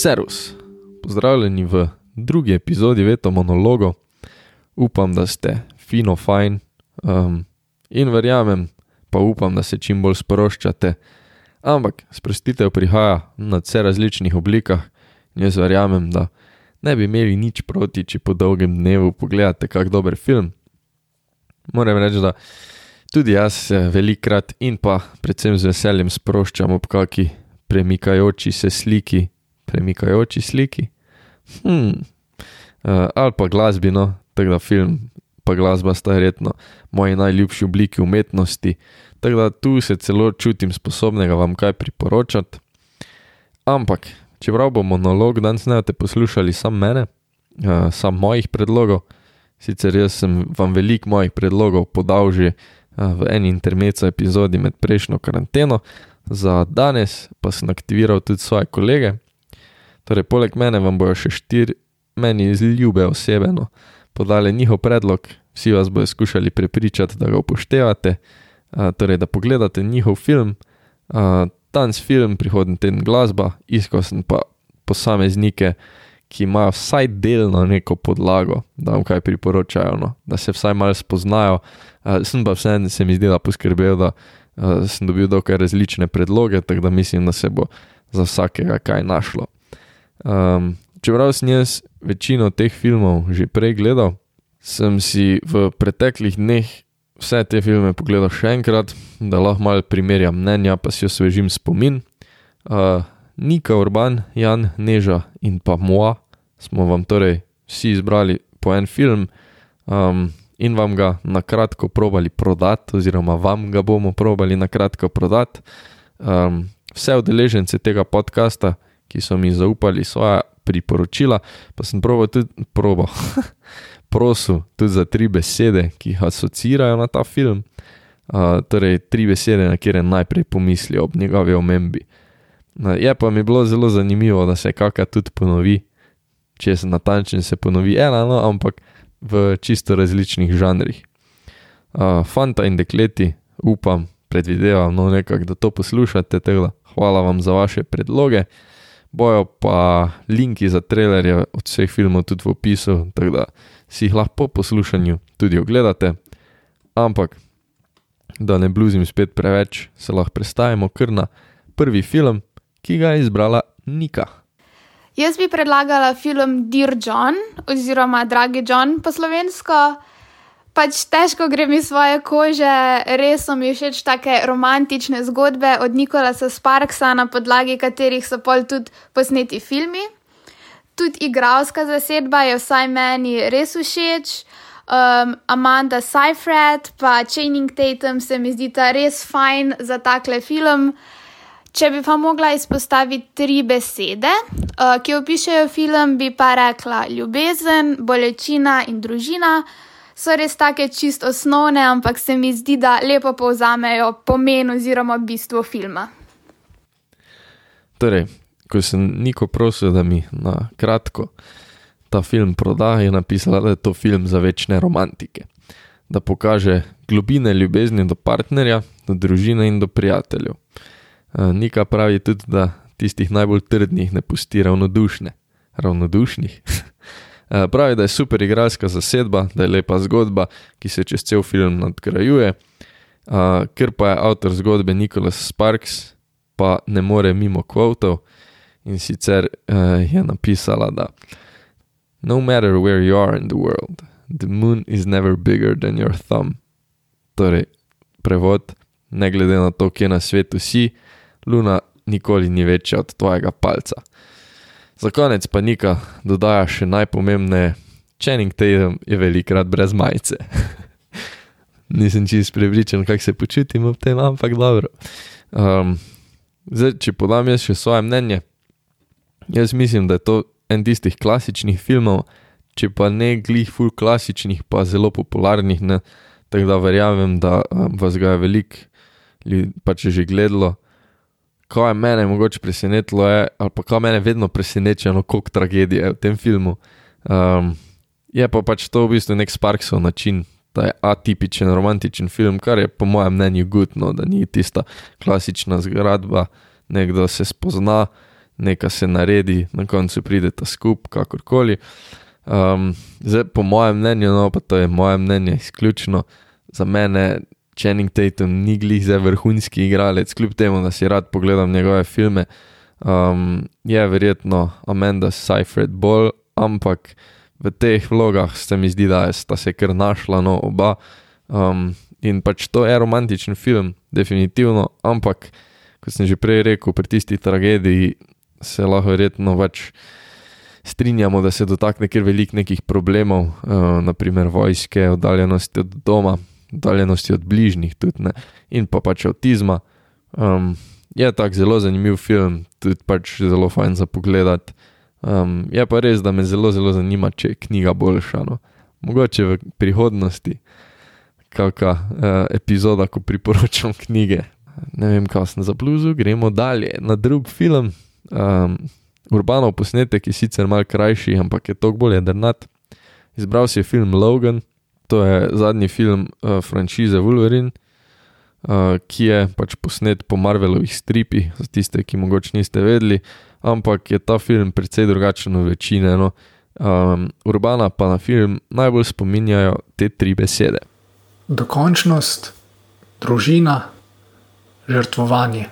Servus, pozdravljeni v drugi epizodi Veto monologo. Upam, da ste fino fajn um, in verjamem, pa upam, da se čim bolj sproščate. Ampak sprostitev prihaja na vse različnih oblikah in jaz verjamem, da ne bi imeli nič proti, če po dolgem dnevu pogledate kak dober film. Moram reči, da tudi jaz se velikrat in pa predvsem z veseljem sproščam ob kaki premikajoči se sliki, premikajoči sliki. Hmm. Uh, ali pa glasbino, tako da film pa glasba sta verjetno moji najljubši obliki umetnosti, tako da tu se celo čutim sposobnega vam kaj priporočati. Ampak, čeprav bo monolog danes ne boste poslušali sam mene, uh, sam mojih predlogov, sicer jaz sem vam veliko mojih predlogov podal že uh, v eni intermezzo epizodi med prejšnjo karanteno, za danes pa sem aktiviral tudi svoje kolege. Torej, poleg mene vam bojo še štiri meni ljube osebe no, podali njihov predlog, vsi vas bodo skušali prepričati, da ga upoštevate, uh, torej da pogledate njihov film, uh, danes film, prihodnji teden glasba, iskal sem pa posameznike, ki imajo vsaj delno neko podlago, da vam kaj priporočajo, no, da se vsaj malo spoznajo. Uh, sem pa vseeno se mi zdi, da poskrbel, da uh, sem dobil dokaj različne predloge, tako da mislim, da se bo za vsakega kaj našlo. Um, čeprav sem jaz večino teh filmov že prej gledal, sem si v preteklih dneh vse te filme pogledal še enkrat, da lahko malo primerjam mnenja, pa si osvežim spomin. Uh, Nika Urban, Jan Neža in pa Moa smo vam torej vsi izbrali po en film um, in vam ga na kratko probali prodati, oziroma vam ga bomo probali na kratko prodati. Um, vse udeležence tega podcasta, ki so mi zaupali svoje priporočila, pa sem probo tudi probo. prosil tudi za tri besede, ki jih asocirajo na ta film. Uh, torej, tri besede, na kere najprej pomislijo ob njegovi omembi. Uh, je pa mi bilo zelo zanimivo, da se kakšna tudi ponovi, če se natančno se ponovi ena, no, ampak v čisto različnih žanrih. Uh, fanta in dekleti, upam, predvidevam, no, nekako, da to poslušate, teda, hvala vam za vaše predloge. Bojo pa linki za trailerje od vseh filmov tudi v opisu, tako da si jih lahko po poslušanju tudi ogledate. Ampak, da ne bluzim spet preveč, se lahko predstavimo kar na prvi film, ki ga je izbrala Nika. Jaz bi predlagala film Dear John, oziroma Dragi John po slovensko. Pač težko gre mi svoje kože, res so mi všeč take romantične zgodbe od Nikolasa Sparksa, na podlagi katerih so pol tudi posneti filmi tudi igralska zasedba je vsaj meni res všeč. Um, Amanda Seyfried pa Channing Tatum se mi zdi ta res fajn za takle film. Če bi pa mogla izpostaviti tri besede, uh, ki opišajo film, bi pa rekla ljubezen, bolečina in družina. So res take čist osnovne, ampak se mi zdi, da lepo povzamejo pomen oziroma bistvo filma. Torej, ko sem Niko prosil, da mi na kratko ta film proda, je napisala, da je to film za večne romantike. Da pokaže globine ljubezni do partnerja, do družine in do prijateljev. Nika pravi tudi, da tistih najbolj trdnih ne pusti ravnodušne. Ravnodušnih. pravi, da je super igralska zasedba, da je lepa zgodba, ki se čez cel film nadgrajuje. Ker pa je avtor zgodbe Nicholas Sparks, pa ne more mimo kvotov in sicer uh, je napisala, da no matter where you are in the world, the moon is never bigger than your thumb. Torej, prevod, ne glede na to, kje na svetu si, luna nikoli ni večja od tvojega palca. Za konec pa Nika dodaja še najpomembnejše: Channing Tatum je velikrat brez majice. Nisem čist prepričan, kako se počutim ob tem, ampak dobro. Um, zdaj, če podam jaz še svoje mnenje, Jaz mislim, da je to en tistih klasičnih filmov, če pa ne glih ful klasičnih, pa zelo popularnih, ne, tako da verjamem, da um, vas ga je veliko ljudi pač že gledalo. Kaj je mene mogoče presenetilo, je, ali pa kaj mene vedno preseneča, no, koliko tragedije je v tem filmu. Um, je pa pač to v bistvu nek Sparksov način, da je atipičen, romantičen film, kar je po mojem mnenju gudno, da ni tista klasična zgradba, nekdo se spozna nekaj se naredi, na koncu pridete skup, kakorkoli. Um, zdaj, po mojem mnenju, no pa to je moje mnenje izključno za mene. Channing Tatum ni glih za vrhunski igralec, kljub temu, da si rad pogledam njegove filme. Um, je verjetno Amanda Seyfried bolj, ampak v teh vlogah se mi zdi, da sta se kar našla, no oba. Um, in pač to je romantičen film, definitivno, ampak kot sem že prej rekel, pri tisti tragediji se lahko verjetno več strinjamo, da se dotakne kar velik nekih problemov, uh, naprimer vojske, oddaljenosti od doma, oddaljenosti od bližnjih tudi ne, in pa pač avtizma. Um, je tak zelo zanimiv film, tudi pač zelo fajn za pogled. Um, je pa res, da me zelo, zelo zanima, če je knjiga boljša. No. Mogoče v prihodnosti, kakšna uh, epizoda, ko priporočam knjige. Ne vem, kaj sem za bluzu, gremo dalje na drug film. Um, Urbanov posnetek je sicer mal krajši, ampak je toliko bolj jedrnat. Izbral si je film Logan, to je zadnji film uh, franšize Wolverine, uh, ki je pač posnet po Marvelovih stripih, za tiste, ki mogoče niste vedeli, ampak je ta film precej drugačen od večine. No. Um, Urbana pa na film najbolj spominjajo te tri besede: Dokončnost, družina, žrtvovanje.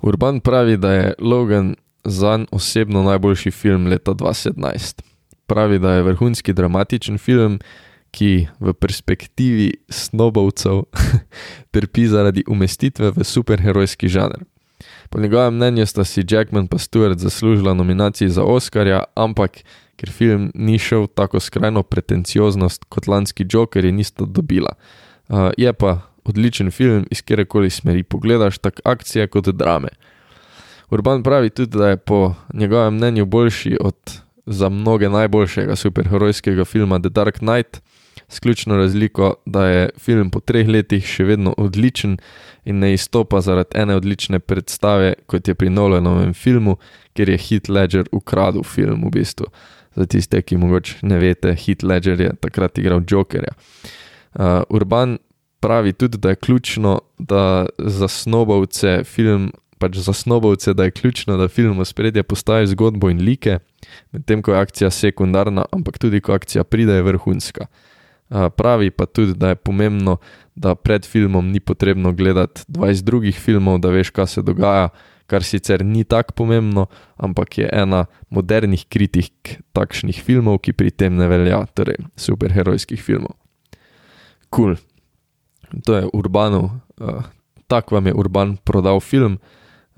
Urban pravi, da je Logan za njega osebno najboljši film leta 2017. Pravi, da je vrhunski dramatičen film, ki v perspektivi snobovcev trpi zaradi umestitve v superherojski žanr. Po njegovem mnenju sta si Jackman in Stewart zaslužila nominacijo za Oscarja, ampak ker film ni šel tako skrajno pretencioznost kot lanski Joker, je nista dobila. Uh, je pa odličen film iz kjerkoli smeri pogledaš, tako akcije kot drame. Urban pravi tudi, da je po njegovem mnenju boljši od za mnoge najboljšega superherojskega filma The Dark Knight, s ključno razliko, da je film po treh letih še vedno odličen in ne izstopa zaradi ene odlične predstave, kot je pri Nolanovem filmu, kjer je Heath Ledger ukradel film v bistvu. Za tiste, ki mogoče ne veste, Heath Ledger je takrat igral Jokerja. Uh, Urban pravi tudi, da je ključno, da za snobovce film. Pač za snobovce, da je ključno, da film v spredje postavi zgodbo in like, medtem ko je akcija sekundarna, ampak tudi ko akcija pride, je vrhunska. Pravi pa tudi, da je pomembno, da pred filmom ni potrebno gledati 20 drugih filmov, da veš, kaj se dogaja, kar sicer ni tako pomembno, ampak je ena modernih kritik takšnih filmov, ki pri tem ne velja, torej superherojskih filmov. Kul. Cool. To je Urbanov, uh, tako vam je Urban prodal film.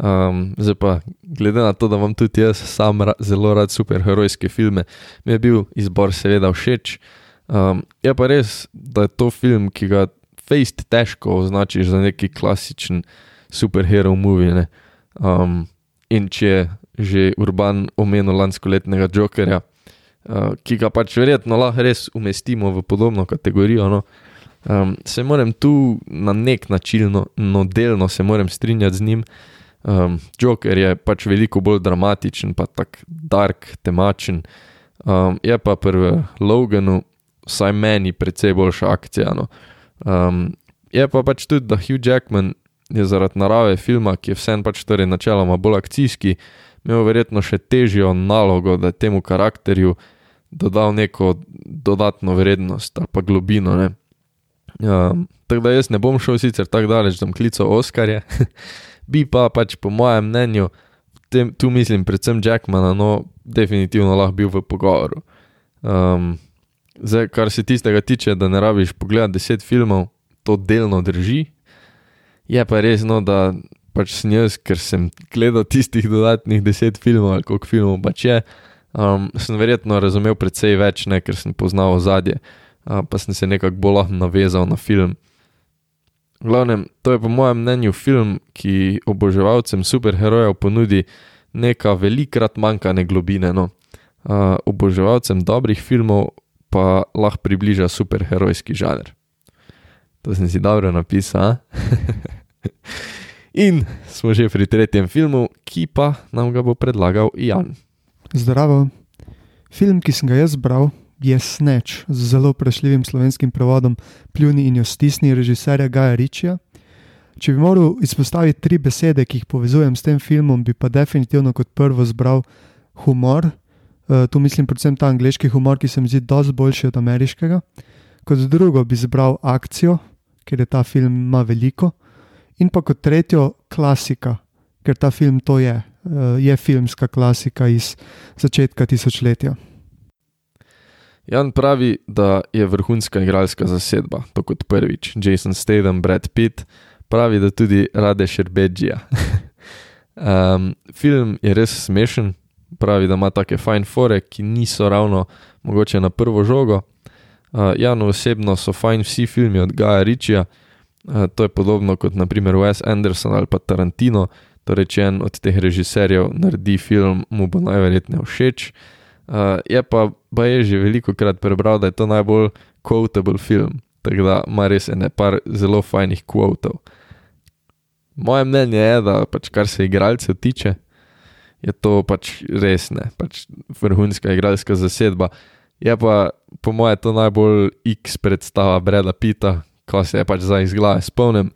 Um, zdaj pa, glede na to, da vam tudi jaz sam ra zelo rad superherojske filme, mi je bil izbor seveda všeč. Um, je pa res, da je to film, ki ga fejst težko označiš za neki klasičen superhero movie. Um, in če je že Urban omenil lansko letnega Jokerja, uh, ki ga pač verjetno lahko res umestimo v podobno kategorijo. No? Um, se moram tu na nek način, no, no delno se moram strinjati z njim. Um, Joker je pač veliko bolj dramatičen, pa tako dark, temačen. Um, je pa pri Loganu, vsaj meni, precej boljša akcija. No. Um, je pa pač tudi, da Hugh Jackman je zaradi narave filma, ki je vsem pač torej načeloma bolj akcijski, imel verjetno še težjo nalogo, da temu karakterju dodal neko dodatno vrednost ali pa globino. Ne. Um, tako da jaz ne bom šel sicer tako daleč, da bom klical Oskarje, bi pa pač po mojem mnenju, tem, tu mislim predvsem Jackmana, no, definitivno lahko bil v pogovoru. Um, zdaj, kar se tistega tiče, da ne rabiš pogledati deset filmov, to delno drži. Je pa res, no, da pač sem jaz, ker sem gledal tistih dodatnih deset filmov ali koliko filmov pač je, um, sem verjetno razumel precej več, ne, ker sem poznal zadje pa sem se nekako bolj navezal na film. Glavnem, to je po mojem mnenju film, ki oboževalcem superherojev ponudi nekaj velikrat manjkane globine. No. Uh, oboževalcem dobrih filmov pa lahko približa superherojski žanr. To sem si dobro napisal. In smo že pri tretjem filmu, ki pa nam ga bo predlagal Jan. Zdravo. Film, ki sem ga jaz bral, je Snatch z zelo prešljivim slovenskim prevodom Pljuni in jo stisni režiserja Gaja Ričija. Če bi moral izpostaviti tri besede, ki jih povezujem s tem filmom, bi pa definitivno kot prvo zbral humor. Uh, tu mislim predvsem ta angliški humor, ki se mi zdi dosti boljši od ameriškega. Kot drugo bi zbral akcijo, ker je ta film ima veliko. In pa kot tretjo, klasika, ker ta film to je. Uh, je filmska klasika iz začetka tisočletja. Jan pravi, da je vrhunska igralska zasedba, to kot prvič. Jason Statham, Brad Pitt, pravi, da tudi rade šerbedžija. um, film je res smešen, pravi, da ima take fajn fore, ki niso ravno mogoče na prvo žogo. Uh, Jan osebno so fajn vsi filmi od Gaja Ričija, uh, to je podobno kot naprimer Wes Anderson ali pa Tarantino. Torej, če en od teh režiserjev naredi film, mu bo najverjetneje všeč. Uh, je pa, pa je že veliko krat prebral, da je to najbolj quotable film, tako da ima res ene par zelo fajnih quotov. Moje mnenje je, da pač kar se igralcev tiče, je to pač res ne, pač vrhunska igralska zasedba. Je pa po mojem to najbolj X predstava Breda Pita, ko se je pač za izgled spomnim.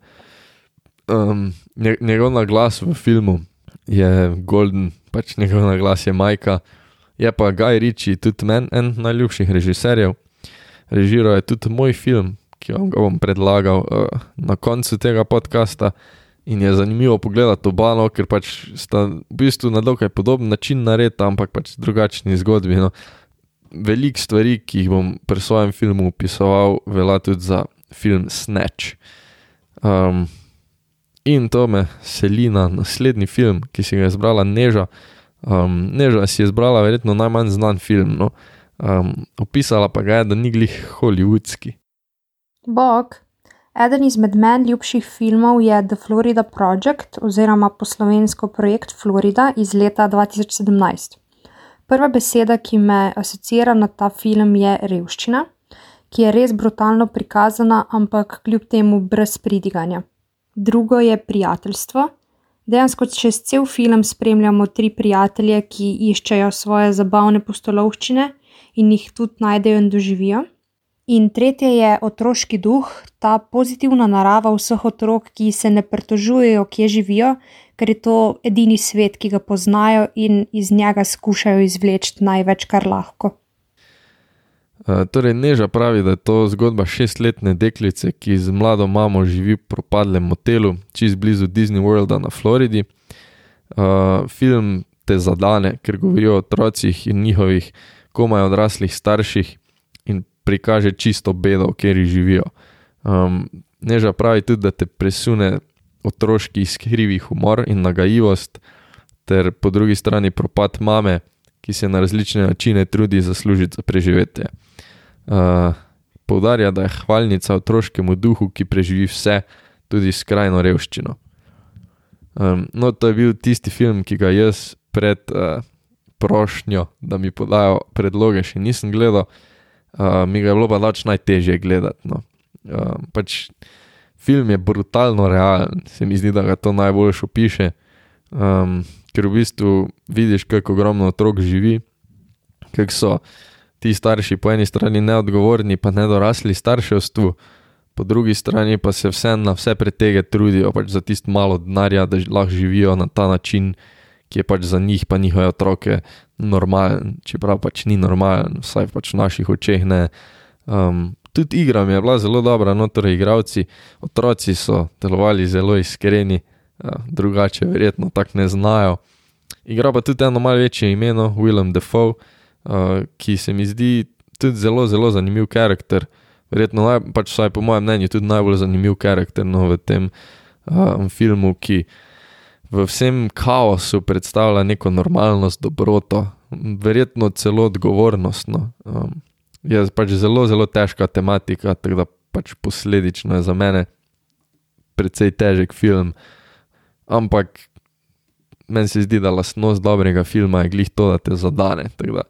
Um, njegov glas v filmu je Golden, pač njegov glas je Majka, je pa Guy Ritchie, tudi meni en najljubših režiserjev. Režiral je tudi moj film, ki vam ga bom predlagal uh, na koncu tega podcasta. In je zanimivo pogledati oba, no, ker pač sta v bistvu na dokaj podoben način naredjena, ampak pač drugačni zgodbi. No. Veliko stvari, ki jih bom pri svojem filmu opisoval, velja tudi za film Snatch. Um, in to me seli na naslednji film, ki si ga je izbrala Neža. Um, Neža si je izbrala verjetno najmanj znan film, no. um, opisala pa ga je, da ni glih hollywoodski. Bog. Eden izmed meni ljubših filmov je The Florida Project oziroma poslovensko projekt Florida iz leta 2017. Prva beseda, ki me asocira na ta film, je revščina, ki je res brutalno prikazana, ampak kljub temu brez pridiganja. Drugo je prijateljstvo. Dejansko čez cel film spremljamo tri prijatelje, ki iščejo svoje zabavne postolovščine in jih tudi najdejo in doživijo. In tretje je otroški duh, ta pozitivna narava vseh otrok, ki se ne pritožujejo, kje živijo, ker je to edini svet, ki ga poznajo in iz njega skušajo izvleči največ, kar lahko. Uh, torej, Neža pravi, da je to zgodba šestletne deklice, ki z mlado mamo živi v propadlem motelu, čez blizu Disney Worlda na Floridi. Uh, film te zadane, ker govori o otrocih in njihovih komaj odraslih starših prikaže čisto bedo, kjer živijo. Um, Neža pravi tudi, da te presune otroški skrivi humor in nagajivost, ter po drugi strani propad mame, ki se na različne načine trudi zaslužiti za preživetje. Uh, poudarja, da je hvalnica otroškemu duhu, ki preživi vse, tudi skrajno revščino. Um, no, to je bil tisti film, ki ga jaz pred uh, prošnjo, da mi podajo predloge, še nisem gledal, uh, mi ga je bilo pa pač najtežje gledati. No. Uh, pač film je brutalno realen, se mi zdi, da ga to najbolj opiše. Um, ker v bistvu vidiš, kako ogromno otrok živi, kako so ti starši po eni strani neodgovorni, pa nedorasli starševstvu, po drugi strani pa se vse na vse pretege trudijo pač za tisto malo denarja, da lahko živijo na ta način, ki je pač za njih, pa njihove otroke, normalen, čeprav pač ni normalen, vsaj pač v naših očeh ne. Um, tudi igra mi je bila zelo dobra, no torej igravci, otroci so delovali zelo iskreni. Ja, drugače, verjetno tako ne znajo. Igra pa tudi eno malce večje ime, no, Willem Dafoe, uh, ki se mi zdi tudi zelo, zelo zanimiv karakter. Verjetno, naj, pač vsaj po mojem mnenju, tudi najbolj zanimiv karakter no, v tem uh, filmu, ki v vsem kaosu predstavlja neko normalnost, dobroto, verjetno celo odgovornost. No. Um, je pač zelo, zelo težka tematika, tako da pač posledično je za mene precej težek film. Ampak meni se zdi, da lastnost dobrega filma je glih to, da te zadane. Tako da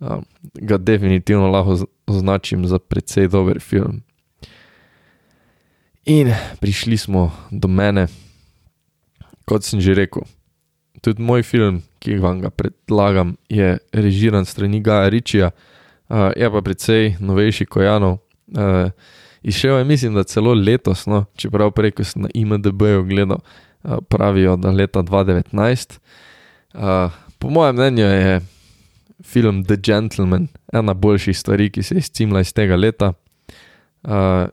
um, ga definitivno lahko označim za precej dober film. In prišli smo do mene, kot sem že rekel. Tudi moj film, ki vam ga predlagam, je režiran strani Gaja Ričija, uh, je pa precej novejši kot Janov. Uh, Išel je, mislim, da celo letos, no, čeprav preko sem na IMDB-ju gledal, uh, pravijo, da leta 2019. Uh, po mojem mnenju je film The Gentleman ena boljših stvari, ki se je izcimla iz tega leta. Uh,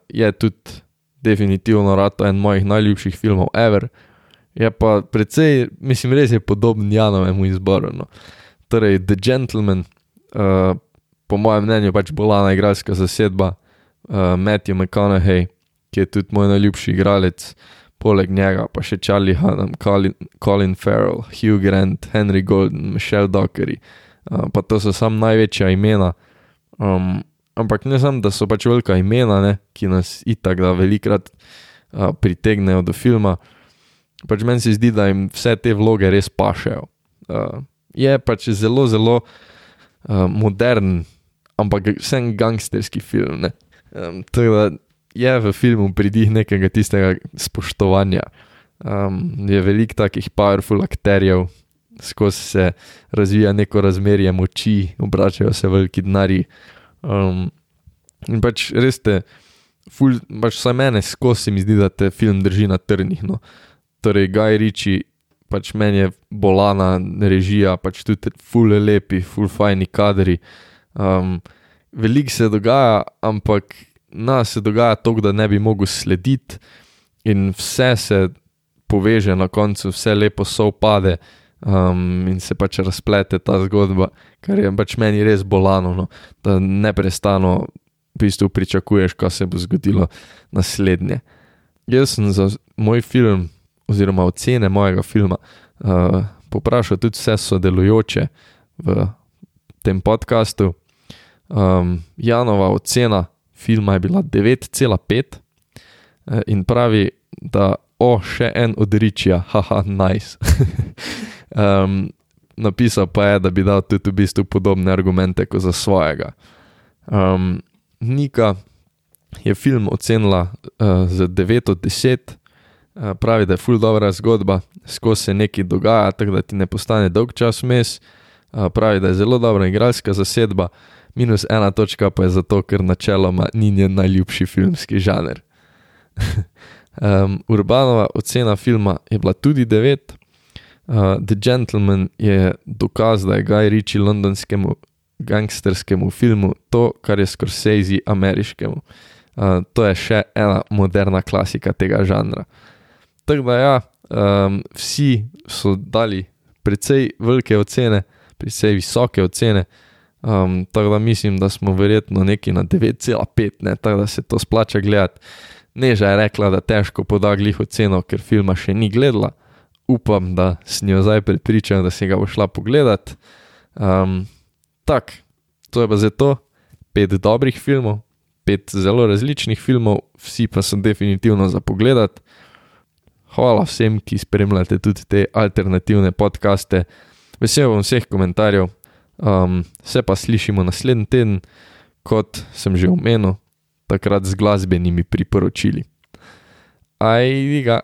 je tudi definitivno rado en mojih najljubših filmov ever. Je pa precej, mislim, res je podoben Janovemu izboru. No. Torej, The Gentleman, uh, po mojem mnenju, pač bolana igralska zasedba, uh, Matthew McConaughey, ki je tudi moj najljubši igralec, poleg njega pa še Charlie Hunnam, Colin, Colin Farrell, Hugh Grant, Henry Golden, Michelle Dockery, uh, pa to so sam največja imena. Um, ampak ne samo, da so pač velika imena, ne, ki nas itak da velikrat uh, pritegnejo do filma. Pač meni se zdi, da jim vse te vloge res pašejo. Uh, je pač zelo, zelo uh, modern, ampak vsem gangsterski film. Um, je v filmu pridih nekega tistega spoštovanja. Um, je veliko takih powerful akterjev, skozi se razvija neko razmerje moči, obračajo se veliki denari. Um, in pač res te, ful, pač vsaj mene skozi mi zdi, da te film drži na trnih. No. Torej, Gaj Riči, pač meni je bolana režija, pač tudi ful lepi, ful fajni kadri. Um, Veliko se dogaja, ampak nas se dogaja to, da ne bi mogel slediti, in vse se poveže na koncu, vse lepo sovpade um, in se pač razplete ta zgodba, kar je pač meni res bolano, no, da ne prestano v bistvu pričakuješ, kaj se bo zgodilo naslednje. Jaz sem za moj film, oziroma ocene mojega filma, uh, poprašal tudi vse sodelujoče v tem podkastu. Um, Janova ocena filma je bila 9,5 uh, in pravi, da o še en odričja, haha, nice. um, napisal pa je, da bi dal tudi v bistvu podobne argumente kot za svojega. Um, Nika je film ocenila uh, z 9 od 10, uh, pravi, da je full dobra zgodba, skozi se nekaj dogaja, tako da ti ne postane dolg čas vmes. Uh, pravi, da je zelo dobra igralska zasedba, minus ena točka pa je zato, ker načeloma ni njen najljubši filmski žanr. um, Urbanova ocena filma je bila tudi 9. Uh, The Gentleman je dokaz, da je Guy Ritchie londonskemu gangsterskemu filmu to, kar je Scorsese ameriškemu. Uh, to je še ena moderna klasika tega žanra. Tako da, ja, um, vsi so dali precej velike ocene, precej visoke ocene. Um, tako da mislim, da smo verjetno neki na 9,5, ne, tako da se to splača gledati. Neža je rekla, da težko poda glih oceno, ker filma še ni gledala. Upam, da sem jo zdaj pripričan, da si ga bo šla pogledat. Um, Tako, to je pa za to, pet dobrih filmov, pet zelo različnih filmov, vsi pa so definitivno za pogled. Hvala vsem, ki spremljate tudi te alternativne podkaste. Vesel bom vseh komentarjev, um, se pa slišimo naslednji teden, kot sem že omenil, takrat z glasbenimi priporočili. Ajdiga.